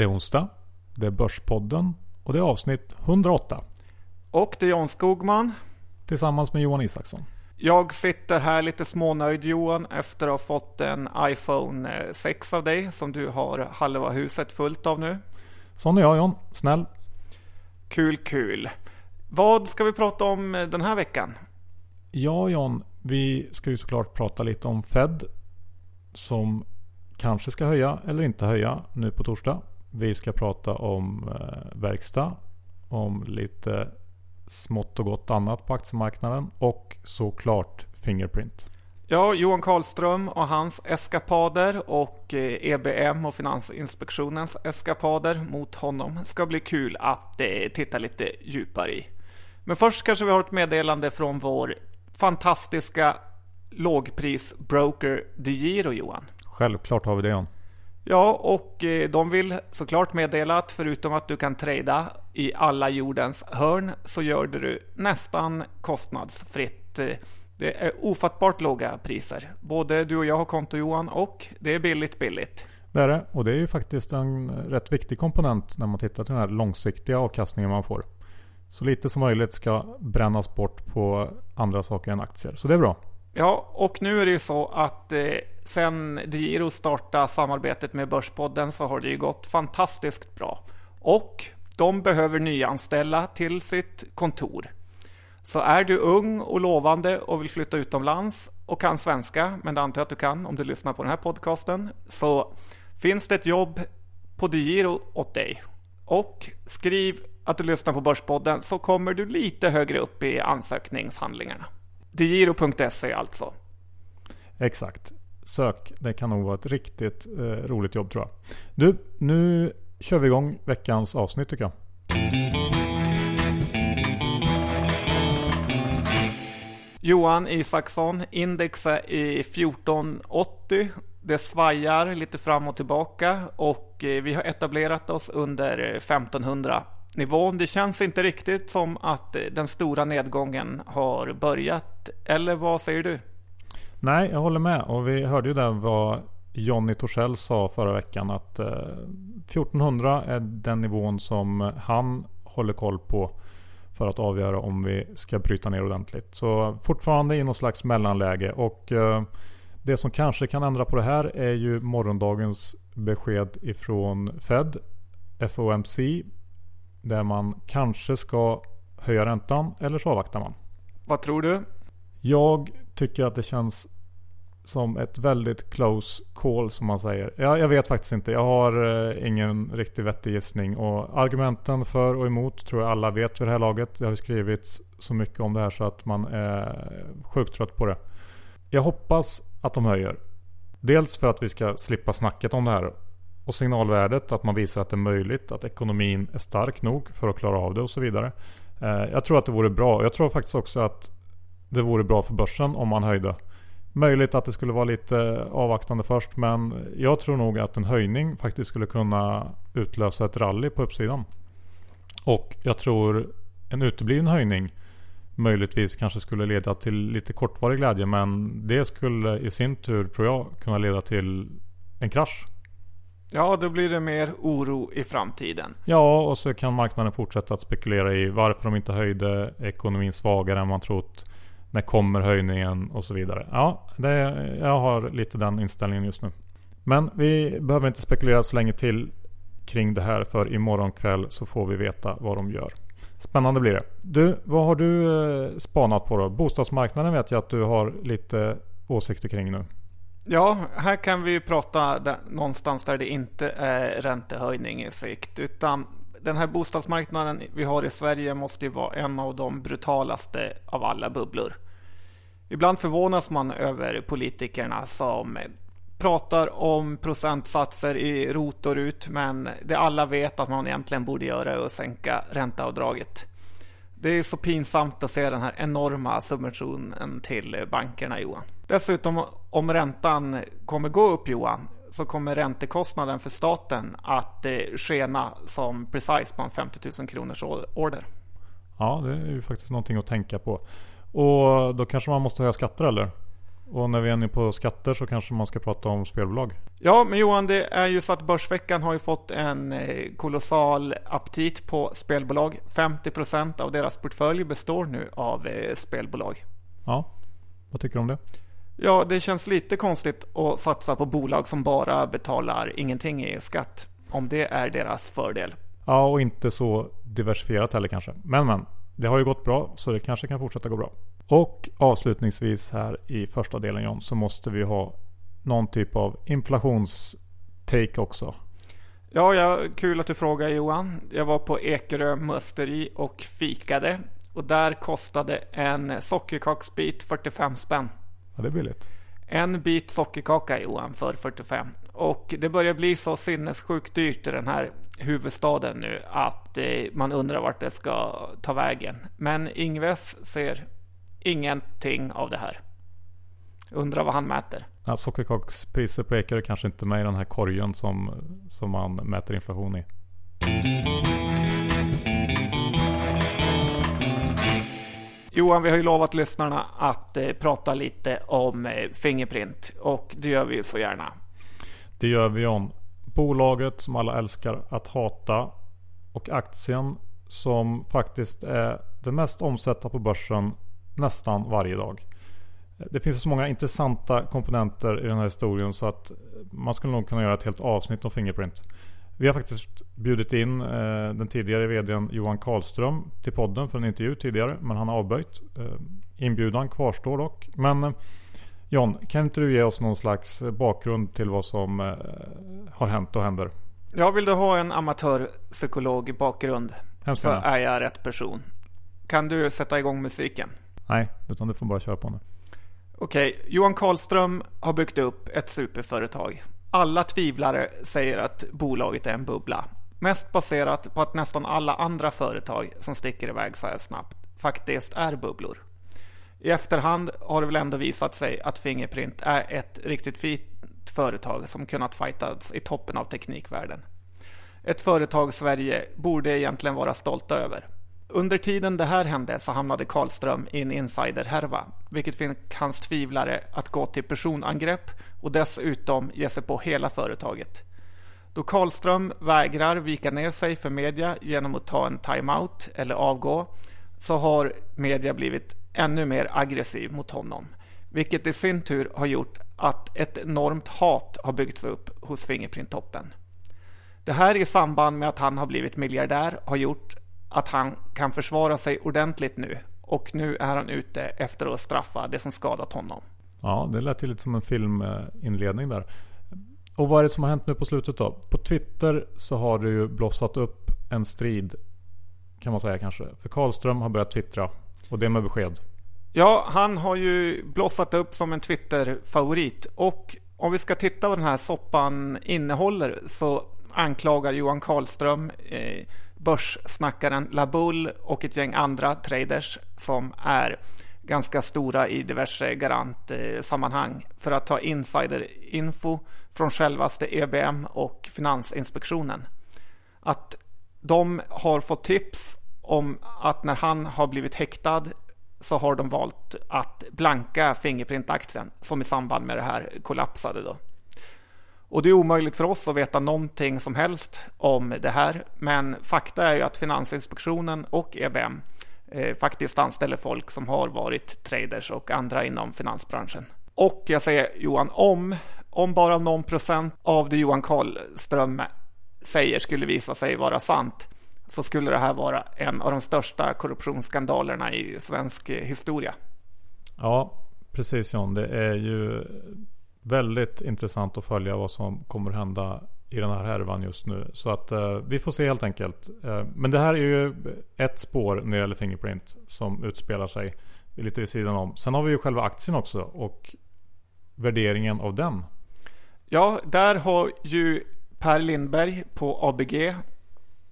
Det är onsdag, det är Börspodden och det är avsnitt 108. Och det är John Skogman. Tillsammans med Johan Isaksson. Jag sitter här lite smånöjd Johan efter att ha fått en iPhone 6 av dig som du har halva huset fullt av nu. Sån är jag John, snäll. Kul, kul. Vad ska vi prata om den här veckan? Ja John, vi ska ju såklart prata lite om Fed. Som kanske ska höja eller inte höja nu på torsdag. Vi ska prata om eh, verkstad. Om lite smått och gott annat på aktiemarknaden. Och såklart Fingerprint. Ja, Johan Karlström och hans eskapader och EBM och Finansinspektionens eskapader mot honom ska bli kul att titta lite djupare i. Men först kanske vi har ett meddelande från vår fantastiska lågprisbroker DeGiro Johan. Självklart har vi det John. Ja, och eh, de vill såklart meddela att förutom att du kan trada i alla jordens hörn så gör du nästan kostnadsfritt. Eh, det är ofattbart låga priser. Både du och jag har konto Johan och det är billigt billigt. Det är det och det är ju faktiskt en rätt viktig komponent när man tittar till den här långsiktiga avkastningen man får. Så lite som möjligt ska brännas bort på andra saker än aktier. Så det är bra. Ja, och nu är det ju så att eh, sen Giro startade samarbetet med Börspodden så har det ju gått fantastiskt bra. Och de behöver nyanställa till sitt kontor. Så är du ung och lovande och vill flytta utomlands och kan svenska, men det antar jag att du kan om du lyssnar på den här podcasten, så finns det ett jobb på DeGiro åt dig. Och skriv att du lyssnar på Börspodden så kommer du lite högre upp i ansökningshandlingarna. DeGiro.se alltså. Exakt. Sök, det kan nog vara ett riktigt eh, roligt jobb tror jag. Du, nu kör vi igång veckans avsnitt tycker jag. Johan Isaksson, index är i 1480. Det svajar lite fram och tillbaka och vi har etablerat oss under 1500 nivån. Det känns inte riktigt som att den stora nedgången har börjat. Eller vad säger du? Nej, jag håller med. Och vi hörde ju där vad Jonny Torssell sa förra veckan att 1400 är den nivån som han håller koll på för att avgöra om vi ska bryta ner ordentligt. Så fortfarande i någon slags mellanläge och det som kanske kan ändra på det här är ju morgondagens besked ifrån Fed, FOMC, där man kanske ska höja räntan eller så avvaktar man. Vad tror du? Jag tycker att det känns som ett väldigt close call som man säger. Jag, jag vet faktiskt inte. Jag har eh, ingen riktigt vettig gissning. Och argumenten för och emot tror jag alla vet vid det här laget. Det har ju skrivits så mycket om det här så att man är sjukt trött på det. Jag hoppas att de höjer. Dels för att vi ska slippa snacket om det här. Och signalvärdet, att man visar att det är möjligt, att ekonomin är stark nog för att klara av det och så vidare. Eh, jag tror att det vore bra. Jag tror faktiskt också att det vore bra för börsen om man höjde. Möjligt att det skulle vara lite avvaktande först men jag tror nog att en höjning faktiskt skulle kunna utlösa ett rally på uppsidan. Och jag tror en utebliven höjning möjligtvis kanske skulle leda till lite kortvarig glädje men det skulle i sin tur tror jag kunna leda till en krasch. Ja, då blir det mer oro i framtiden. Ja, och så kan marknaden fortsätta att spekulera i varför de inte höjde ekonomin svagare än man trott. När kommer höjningen och så vidare. Ja, det, jag har lite den inställningen just nu. Men vi behöver inte spekulera så länge till kring det här för imorgon kväll så får vi veta vad de gör. Spännande blir det. Du, vad har du eh, spanat på då? Bostadsmarknaden vet jag att du har lite åsikter kring nu. Ja, här kan vi ju prata där, någonstans där det inte är räntehöjning i sikt. Utan den här bostadsmarknaden vi har i Sverige måste ju vara en av de brutalaste av alla bubblor. Ibland förvånas man över politikerna som pratar om procentsatser i rot och rut men det alla vet att man egentligen borde göra är att sänka ränteavdraget. Det är så pinsamt att se den här enorma subventionen till bankerna Johan. Dessutom om räntan kommer gå upp Johan så kommer räntekostnaden för staten att eh, skena som precis på en 50 000 kronors order. Ja, det är ju faktiskt någonting att tänka på. Och då kanske man måste höja skatter eller? Och när vi är inne på skatter så kanske man ska prata om spelbolag. Ja, men Johan, det är ju så att Börsveckan har ju fått en eh, kolossal aptit på spelbolag. 50% av deras portfölj består nu av eh, spelbolag. Ja, vad tycker du om det? Ja, det känns lite konstigt att satsa på bolag som bara betalar ingenting i skatt. Om det är deras fördel. Ja, och inte så diversifierat heller kanske. Men men, det har ju gått bra så det kanske kan fortsätta gå bra. Och avslutningsvis här i första delen John så måste vi ha någon typ av inflationstake också. Ja, ja, kul att du frågar Johan. Jag var på Ekerö musteri och fikade. Och där kostade en sockerkaksbit 45 spänn. Ja, det är billigt. En bit sockerkaka Johan för 45. Och det börjar bli så sinnessjukt dyrt i den här huvudstaden nu att eh, man undrar vart det ska ta vägen. Men Ingves ser ingenting av det här. Undrar vad han mäter. Ja, sockerkakspriser på Ekerö kanske inte med i den här korgen som, som man mäter inflation i. Johan, vi har ju lovat lyssnarna att eh, prata lite om eh, Fingerprint och det gör vi ju så gärna. Det gör vi om bolaget som alla älskar att hata och aktien som faktiskt är det mest omsatta på börsen nästan varje dag. Det finns så många intressanta komponenter i den här historien så att man skulle nog kunna göra ett helt avsnitt om Fingerprint. Vi har faktiskt bjudit in eh, den tidigare VDn Johan Karlström till podden för en intervju tidigare men han har avböjt. Eh, inbjudan kvarstår dock. Men eh, John, kan inte du ge oss någon slags bakgrund till vad som eh, har hänt och händer? Ja, vill du ha en amatörpsykolog bakgrund så är jag rätt person. Kan du sätta igång musiken? Nej, utan du får bara köra på nu. Okej, Johan Karlström har byggt upp ett superföretag. Alla tvivlare säger att bolaget är en bubbla. Mest baserat på att nästan alla andra företag som sticker iväg så här snabbt faktiskt är bubblor. I efterhand har det väl ändå visat sig att Fingerprint är ett riktigt fint företag som kunnat fightas i toppen av teknikvärlden. Ett företag Sverige borde egentligen vara stolta över. Under tiden det här hände så hamnade Karlström i en insiderhärva, vilket fick hans tvivlare att gå till personangrepp och dessutom ge sig på hela företaget. Då Karlström vägrar vika ner sig för media genom att ta en timeout eller avgå så har media blivit ännu mer aggressiv mot honom. Vilket i sin tur har gjort att ett enormt hat har byggts upp hos Fingerprint-toppen. Det här i samband med att han har blivit miljardär har gjort att han kan försvara sig ordentligt nu och nu är han ute efter att straffa det som skadat honom. Ja, det lät ju lite som en filminledning där. Och vad är det som har hänt nu på slutet då? På Twitter så har det ju blossat upp en strid kan man säga kanske. För Karlström har börjat twittra och det med besked. Ja, han har ju blossat upp som en Twitter-favorit och om vi ska titta vad den här soppan innehåller så anklagar Johan Karlström eh, börssnackaren Labull och ett gäng andra traders som är ganska stora i diverse garantsammanhang eh, för att ta insiderinfo från självaste EBM och Finansinspektionen. Att de har fått tips om att när han har blivit häktad så har de valt att blanka Fingerprint-aktien som i samband med det här kollapsade. Då. Och det är omöjligt för oss att veta någonting som helst om det här. Men fakta är ju att Finansinspektionen och EBM eh, faktiskt anställer folk som har varit traders och andra inom finansbranschen. Och jag säger Johan, om, om bara någon procent av det Johan Karlström säger skulle visa sig vara sant så skulle det här vara en av de största korruptionsskandalerna i svensk historia. Ja, precis John. Det är ju väldigt intressant att följa vad som kommer hända i den här härvan just nu. Så att eh, vi får se helt enkelt. Eh, men det här är ju ett spår när det gäller Fingerprint som utspelar sig lite vid sidan om. Sen har vi ju själva aktien också och värderingen av den. Ja, där har ju Per Lindberg på ABG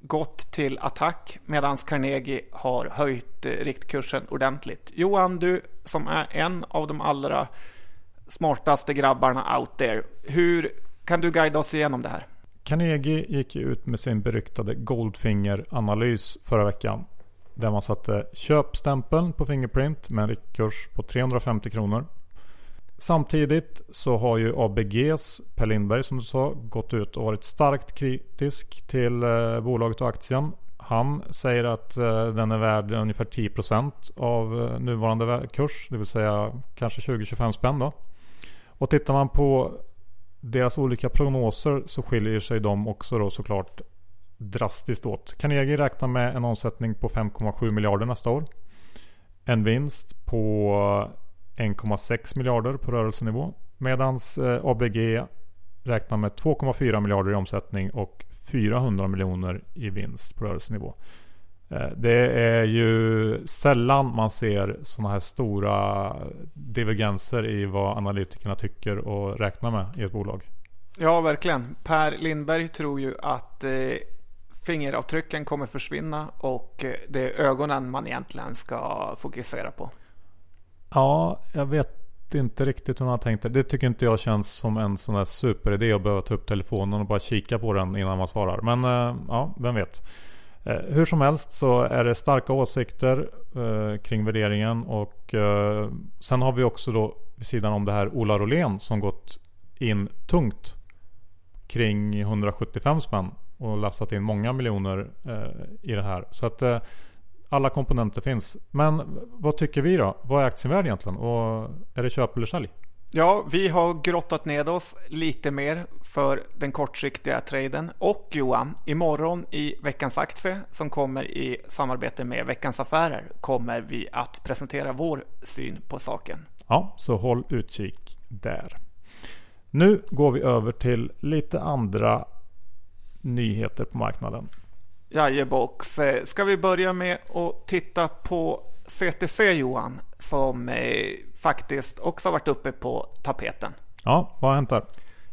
gått till attack medan Carnegie har höjt eh, riktkursen ordentligt. Johan, du som är en av de allra smartaste grabbarna out there. Hur kan du guida oss igenom det här? Carnegie gick ju ut med sin beryktade Goldfinger-analys förra veckan. Där man satte köpstämpeln på Fingerprint med en riktkurs på 350 kronor. Samtidigt så har ju ABGs Per Lindberg som du sa gått ut och varit starkt kritisk till eh, bolaget och aktien. Han säger att eh, den är värd ungefär 10% av eh, nuvarande kurs, det vill säga kanske 20-25 spänn då. Och tittar man på deras olika prognoser så skiljer sig de också då såklart drastiskt åt. Carnegie räknar med en omsättning på 5,7 miljarder nästa år. En vinst på 1,6 miljarder på rörelsenivå. Medan eh, ABG räknar med 2,4 miljarder i omsättning och 400 miljoner i vinst på rörelsenivå. Eh, det är ju sällan man ser sådana här stora divergenser i vad analytikerna tycker och räknar med i ett bolag. Ja, verkligen. Per Lindberg tror ju att eh, fingeravtrycken kommer försvinna och eh, det är ögonen man egentligen ska fokusera på. Ja, jag vet inte riktigt hur man har tänkt det. Det tycker inte jag känns som en sån där superidé att behöva ta upp telefonen och bara kika på den innan man svarar. Men eh, ja, vem vet. Eh, hur som helst så är det starka åsikter eh, kring värderingen och sen har vi också då vid sidan om det här Ola Rolén som gått in tungt kring 175 spänn och lastat in många miljoner i det här. Så att alla komponenter finns. Men vad tycker vi då? Vad är aktievärde egentligen? Och är det köp eller sälj? Ja, vi har grottat ned oss lite mer för den kortsiktiga traden. Och Johan, imorgon i veckans aktie som kommer i samarbete med Veckans Affärer kommer vi att presentera vår syn på saken. Ja, så håll utkik där. Nu går vi över till lite andra nyheter på marknaden. Jajebox. Eh, ska vi börja med att titta på CTC Johan, som eh, faktiskt också varit uppe på tapeten. Ja, vad har hänt där?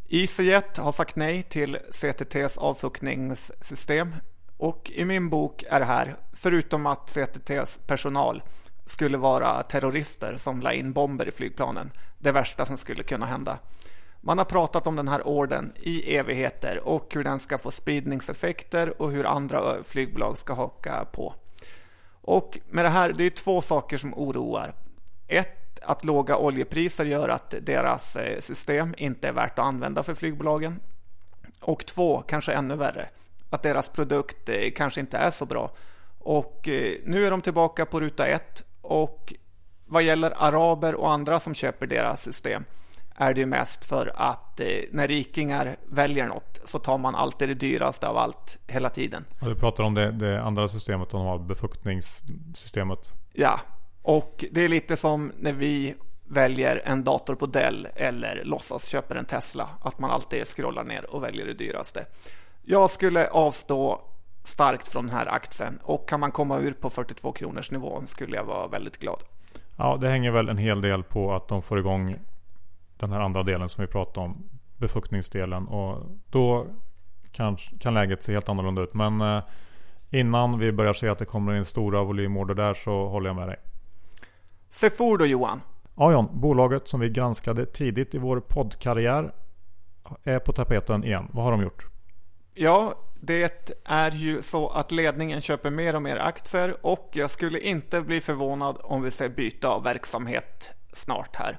EasyJet har sagt nej till CTTs avfuktningssystem och i min bok är det här, förutom att CTTs personal skulle vara terrorister som la in bomber i flygplanen, det värsta som skulle kunna hända. Man har pratat om den här orden i evigheter och hur den ska få spridningseffekter och hur andra flygbolag ska haka på. Och med det här, det är två saker som oroar. Ett, att låga oljepriser gör att deras eh, system inte är värt att använda för flygbolagen. Och två, kanske ännu värre, att deras produkt eh, kanske inte är så bra. Och eh, nu är de tillbaka på ruta ett och vad gäller araber och andra som köper deras system är det ju mest för att eh, när rikingar väljer något så tar man alltid det dyraste av allt hela tiden. Och du pratar om det, det andra systemet, de har befuktningssystemet. Ja, och det är lite som när vi väljer en dator på Dell eller låtsas köper en Tesla, att man alltid scrollar ner och väljer det dyraste. Jag skulle avstå starkt från den här aktien och kan man komma ur på 42 kronors nivån skulle jag vara väldigt glad. Ja, det hänger väl en hel del på att de får igång den här andra delen som vi pratade om. Befuktningsdelen. Och då kan, kan läget se helt annorlunda ut. Men eh, innan vi börjar se att det kommer in stora volymorder där så håller jag med dig. Sefor då Johan? Ja John, bolaget som vi granskade tidigt i vår poddkarriär är på tapeten igen. Vad har de gjort? Ja, det är ju så att ledningen köper mer och mer aktier och jag skulle inte bli förvånad om vi ser byte av verksamhet snart här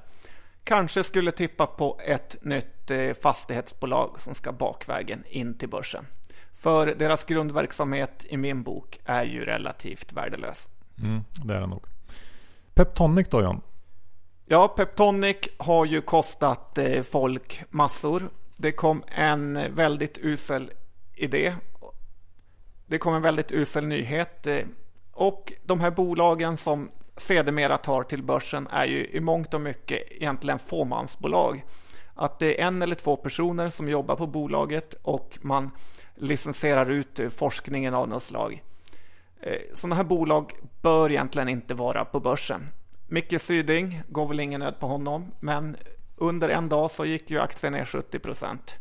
kanske skulle tippa på ett nytt eh, fastighetsbolag som ska bakvägen in till börsen. För deras grundverksamhet i min bok är ju relativt värdelös. Mm, det är det nog. Peptonic då John? Ja, Peptonic har ju kostat eh, folk massor. Det kom en väldigt usel idé. Det kom en väldigt usel nyhet. Eh, och de här bolagen som sedermera tar till börsen är ju i mångt och mycket egentligen fåmansbolag. Att det är en eller två personer som jobbar på bolaget och man licensierar ut forskningen av något slag. Eh, Sådana här bolag bör egentligen inte vara på börsen. Micke Syding går väl ingen nöd på honom, men under en dag så gick ju aktien ner 70 procent.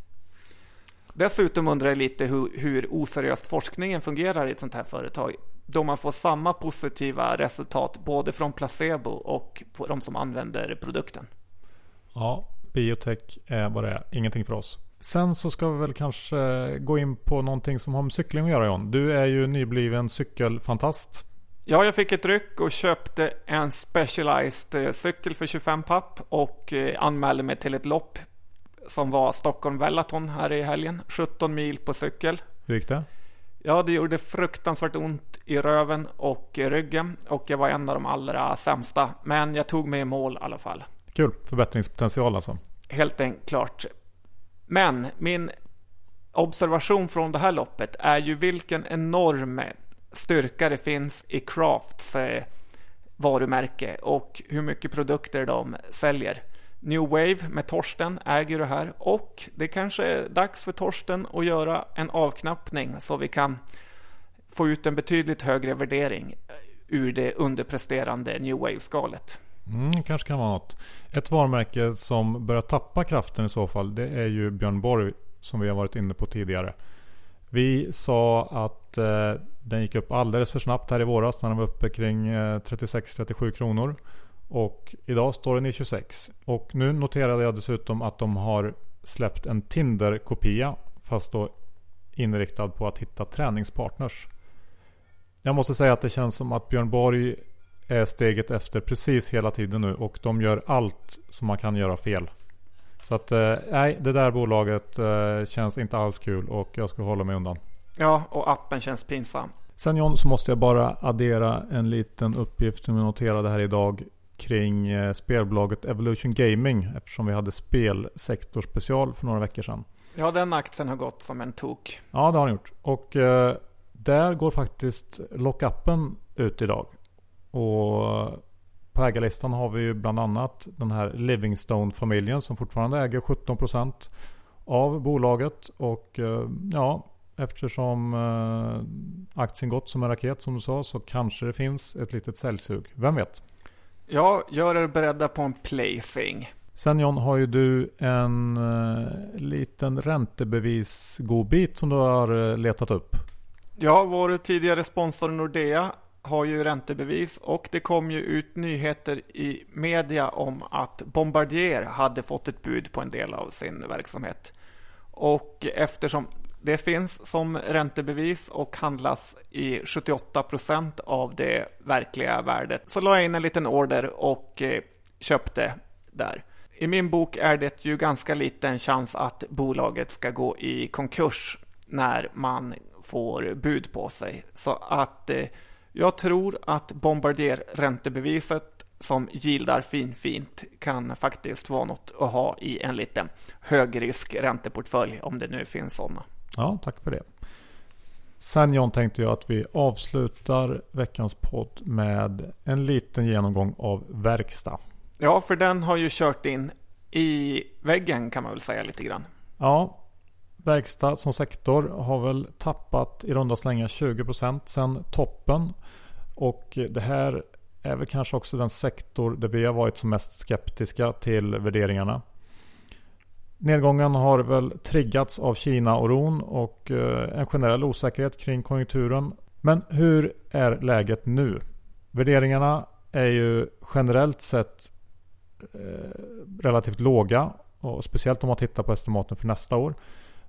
Dessutom undrar jag lite hur, hur oseriöst forskningen fungerar i ett sånt här företag då man får samma positiva resultat både från placebo och på de som använder produkten. Ja, biotech är vad det är, ingenting för oss. Sen så ska vi väl kanske gå in på någonting som har med cykling att göra John. Du är ju nybliven cykelfantast. Ja, jag fick ett ryck och köpte en Specialized eh, cykel för 25 papp och eh, anmälde mig till ett lopp som var Stockholm Vellaton här i helgen. 17 mil på cykel. Hur gick det? Ja, det gjorde fruktansvärt ont i röven och ryggen och jag var en av de allra sämsta. Men jag tog mig i mål i alla fall. Kul, förbättringspotential alltså. Helt enkelt. Men min observation från det här loppet är ju vilken enorm styrka det finns i Crafts eh, varumärke och hur mycket produkter de säljer. New Wave med Torsten äger det här och det kanske är dags för Torsten att göra en avknappning så vi kan få ut en betydligt högre värdering eh, ur det underpresterande New Wave-skalet. Mm, kanske kan vara något. Ett varumärke som börjar tappa kraften i så fall det är ju Björn Borg som vi har varit inne på tidigare. Vi sa att eh, den gick upp alldeles för snabbt här i våras när den var uppe kring eh, 36-37 kronor. Och idag står den i 26. Och nu noterade jag dessutom att de har släppt en Tinder-kopia. Fast då inriktad på att hitta träningspartners. Jag måste säga att det känns som att Björn Borg är steget efter precis hela tiden nu. Och de gör allt som man kan göra fel. Så att eh, nej, det där bolaget eh, känns inte alls kul och jag ska hålla mig undan. Ja, och appen känns pinsam. Sen John så måste jag bara addera en liten uppgift som jag noterade här idag kring eh, spelbolaget Evolution Gaming eftersom vi hade spelsektorspecial för några veckor sedan. Ja, den aktien har gått som en tok. Ja, det har den gjort. Och eh, där går faktiskt lockupen ut idag. Och på ägarlistan har vi ju bland annat den här Livingstone-familjen som fortfarande äger 17% av bolaget. Och eh, ja, eftersom eh, aktien gått som en raket som du sa så kanske det finns ett litet säljsug. Vem vet? Ja, gör er beredda på en placing. Sen John har ju du en uh, liten räntebevisgodbit som du har uh, letat upp. Ja, vår tidigare sponsor Nordea har ju räntebevis och det kom ju ut nyheter i media om att Bombardier hade fått ett bud på en del av sin verksamhet. Och eftersom det finns som räntebevis och handlas i 78 procent av det verkliga värdet. Så la jag in en liten order och eh, köpte där. I min bok är det ju ganska liten chans att bolaget ska gå i konkurs när man får bud på sig. Så att eh, jag tror att Bombardier räntebeviset som gildar finfint kan faktiskt vara något att ha i en liten högrisk ränteportfölj om det nu finns sådana. Ja, tack för det. Sen John tänkte jag att vi avslutar veckans podd med en liten genomgång av verkstad. Ja, för den har ju kört in i väggen kan man väl säga lite grann. Ja, verkstad som sektor har väl tappat i runda slängar 20% sen toppen. Och det här är väl kanske också den sektor där vi har varit som mest skeptiska till värderingarna. Nedgången har väl triggats av Kina-oron och eh, en generell osäkerhet kring konjunkturen. Men hur är läget nu? Värderingarna är ju generellt sett eh, relativt låga och speciellt om man tittar på estimaten för nästa år.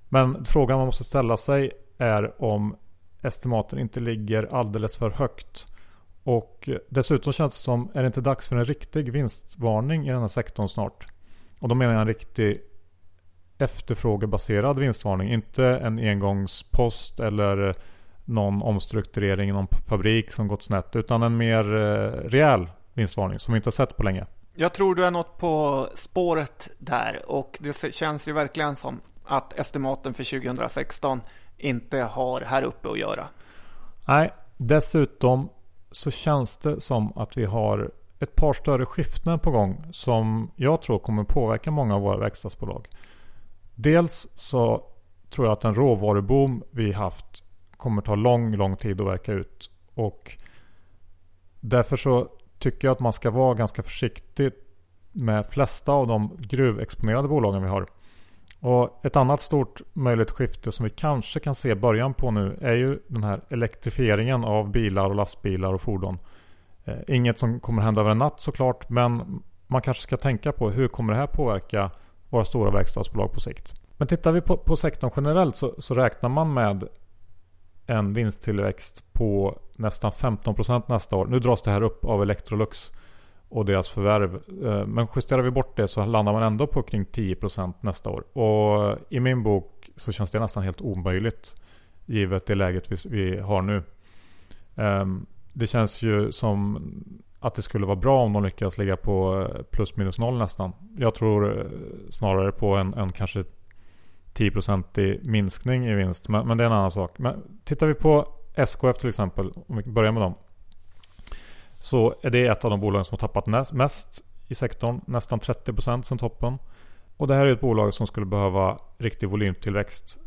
Men frågan man måste ställa sig är om estimaten inte ligger alldeles för högt. Och dessutom känns det som, är det inte dags för en riktig vinstvarning i den här sektorn snart? Och då menar jag en riktig efterfrågebaserad vinstvarning. Inte en engångspost eller någon omstrukturering i någon fabrik som gått snett. Utan en mer eh, rejäl vinstvarning som vi inte har sett på länge. Jag tror du är något på spåret där och det känns ju verkligen som att estimaten för 2016 inte har här uppe att göra. Nej, dessutom så känns det som att vi har ett par större skiften på gång som jag tror kommer påverka många av våra verkstadsbolag. Dels så tror jag att den råvaruboom vi haft kommer ta lång, lång tid att verka ut. Och därför så tycker jag att man ska vara ganska försiktig med flesta av de gruvexponerade bolagen vi har. Och ett annat stort möjligt skifte som vi kanske kan se början på nu är ju den här elektrifieringen av bilar och lastbilar och fordon. Eh, inget som kommer hända över en natt såklart men man kanske ska tänka på hur kommer det här påverka våra stora verkstadsbolag på sikt. Men tittar vi på, på sektorn generellt så, så räknar man med en vinsttillväxt på nästan 15% nästa år. Nu dras det här upp av Electrolux och deras förvärv. Eh, men justerar vi bort det så landar man ändå på kring 10% nästa år. Och i min bok så känns det nästan helt omöjligt givet det läget vi, har nu. Ehm, det känns ju som att det skulle vara bra om de lyckas ligga på eh, plus minus noll nästan. Jag tror eh, snarare på en, en kanske 10% minskning i vinst. Men, men, det är en annan sak. Men tittar vi på SKF till exempel, om vi börjar med dem. Så är det ett av de bolagen som har tappat mest i sektorn. Nästan 30% sedan toppen. Och det här är ett bolag som skulle behöva riktig volymtillväxt.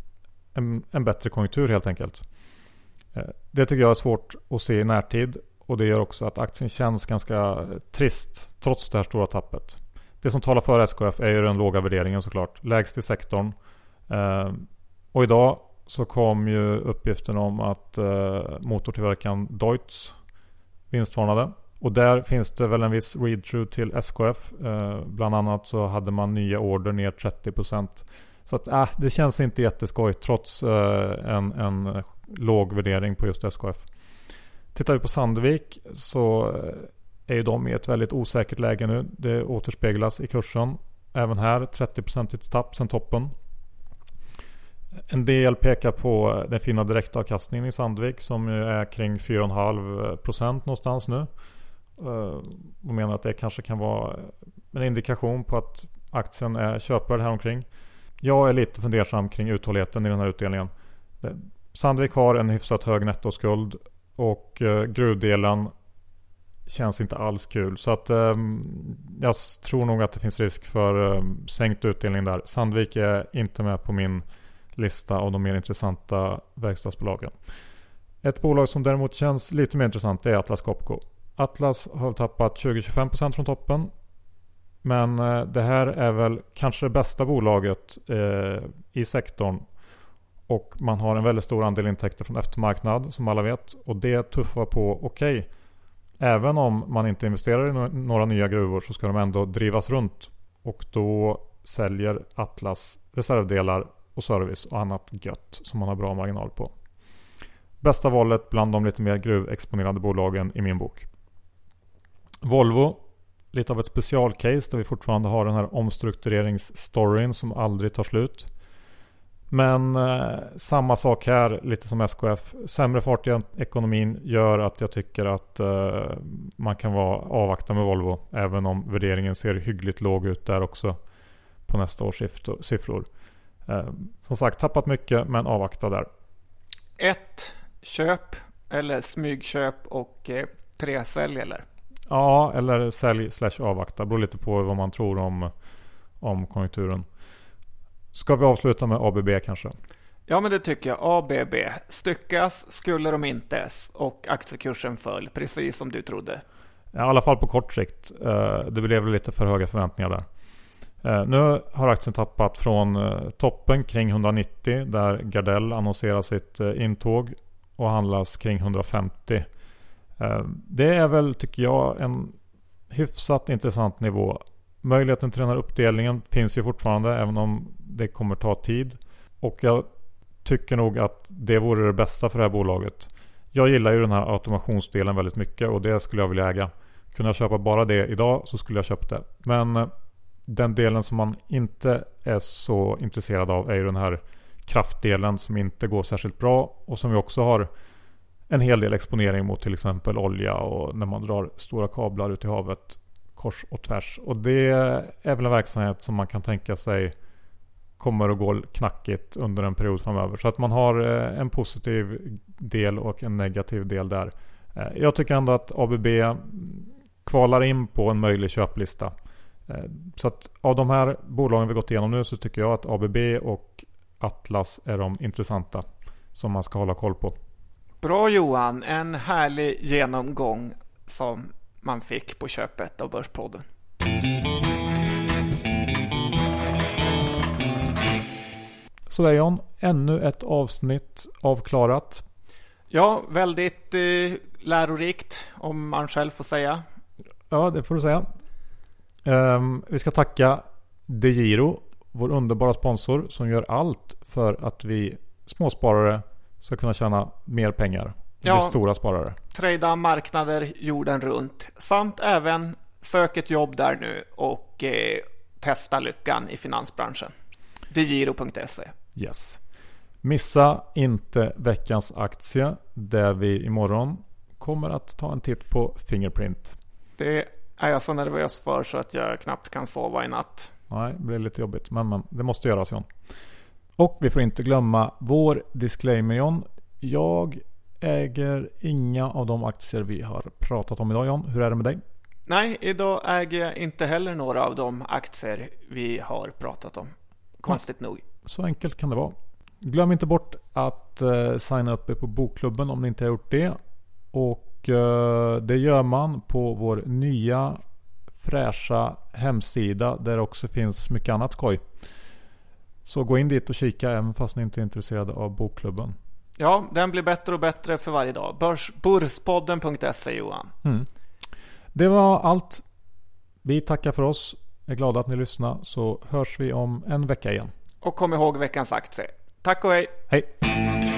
En, en bättre konjunktur helt enkelt. Eh, det tycker jag är svårt att se i närtid. Och det gör också att aktien känns ganska eh, trist trots det här stora tappet. Det som talar för SKF är ju den låga värderingen såklart. Lägst i sektorn. Eh, och idag så kom ju uppgiften om att eh, motortillverkaren Deutz vinstvarnade. Och där finns det väl en viss read-through till SKF. Eh, bland annat så hade man nya order ner 30%. Så att äh, det känns inte jätteskoj trots eh, en, en låg värdering på just SKF. Tittar vi på Sandvik så eh, är ju de i ett väldigt osäkert läge nu. Det återspeglas i kursen. Även här 30% tapp sen toppen. En del pekar på den fina direktavkastningen i Sandvik som ju är kring 4,5% någonstans nu. Eh, och menar att det kanske kan vara en indikation på att aktien är köpvärd häromkring. Jag är lite fundersam kring uthålligheten i den här utdelningen. Sandvik har en hyfsat hög nettoskuld och eh, gruvdelen känns inte alls kul. Så att ehm, jag tror nog att det finns risk för ehm, sänkt utdelning där. Sandvik är inte med på min lista av de mer intressanta verkstadsbolagen. Ett bolag som däremot känns lite mer intressant är Atlas Copco. Atlas har tappat 20-25% från toppen. Men eh, det här är väl kanske det bästa bolaget eh, i sektorn. Och man har en väldigt stor andel intäkter från eftermarknad som alla vet. Och det tuffar på okej. Okay. Även om man inte investerar i några nya gruvor så ska de ändå drivas runt. Och då säljer Atlas reservdelar och service och annat gött som man har bra marginal på. Bästa valet bland de lite mer gruvexponerade bolagen i min bok. Volvo, lite av ett specialcase där vi fortfarande har den här omstruktureringsstoryn som aldrig tar slut. Men eh, samma sak här, lite som SKF. Sämre fart i ekonomin gör att jag tycker att eh, man kan vara avvakta med Volvo. Även om värderingen ser hyggligt låg ut där också på nästa års siffror. Eh, som sagt, tappat mycket men avvakta där. Ett köp eller smygköp och eh, tre sälj eller? Ja, eller sälj slash avvakta. Beror lite på vad man tror om, om konjunkturen. Ska vi avsluta med ABB kanske? Ja, men det tycker jag. ABB. Styckas skulle de inte och aktiekursen föll, precis som du trodde. Ja, I alla fall på kort sikt. Eh, det blev lite för höga förväntningar där. Eh, nu har aktien tappat från eh, toppen kring 190 där Gardell annonserar sitt intåg och handlas kring 150. Det är väl, tycker jag, en hyfsat intressant nivå. Möjligheten till den här uppdelningen finns ju fortfarande även om det kommer ta tid. Och jag tycker nog att det vore det bästa för det här bolaget. Jag gillar ju den här automationsdelen väldigt mycket och det skulle jag vilja äga. Kunde jag köpa bara det idag så skulle jag köpt det. Men eh, den delen som man inte är så intresserad av är ju den här kraftdelen som inte går särskilt bra och som vi också har en hel del exponering mot till exempel olja och när man drar stora kablar ut i havet kors och tvärs. Och det är väl en verksamhet som man kan tänka sig kommer att gå knackigt under en period framöver. Så att man har eh, en positiv del och en negativ del där. Eh, jag tycker ändå att ABB kvalar in på en möjlig köplista. Eh, så att av de här bolagen vi gått igenom nu så tycker jag att ABB och Atlas är de intressanta som man ska hålla koll på. Bra Johan, en härlig genomgång som man fick på köpet av Börspodden. Sådär John, ännu ett avsnitt avklarat. Ja, väldigt eh, lärorikt om man själv får säga. Ja, det får du säga. Um, vi ska tacka DeGiro, vår underbara sponsor som gör allt för att vi småsparare ska kunna tjäna mer pengar. Ja, stora sparare. Trada marknader jorden runt samt även sök ett jobb där nu och eh, testa lyckan i finansbranschen. Digiro.se Yes. Missa inte veckans aktie där vi imorgon kommer att ta en titt på Fingerprint. Det är jag så nervös för så att jag knappt kan sova i natt. Nej, det blir lite jobbigt. Men, men det måste göras John. Och vi får inte glömma vår disclaimer John. Jag äger inga av de aktier vi har pratat om idag John. Hur är det med dig? Nej, idag äger jag inte heller några av de aktier vi har pratat om. Konstigt ja, nog. Så enkelt kan det vara. Glöm inte bort att eh, signa upp er på Bokklubben om ni inte har gjort det. Och eh, det gör man på vår nya fräscha hemsida där det också finns mycket annat skoj. Så gå in dit och kika även fast ni inte är intresserade av Bokklubben. Ja, den blir bättre och bättre för varje dag. Börspodden.se Johan. Mm. Det var allt. Vi tackar för oss. Är glada att ni lyssnade så hörs vi om en vecka igen. Och kom ihåg veckans aktie. Tack och hej. Hej.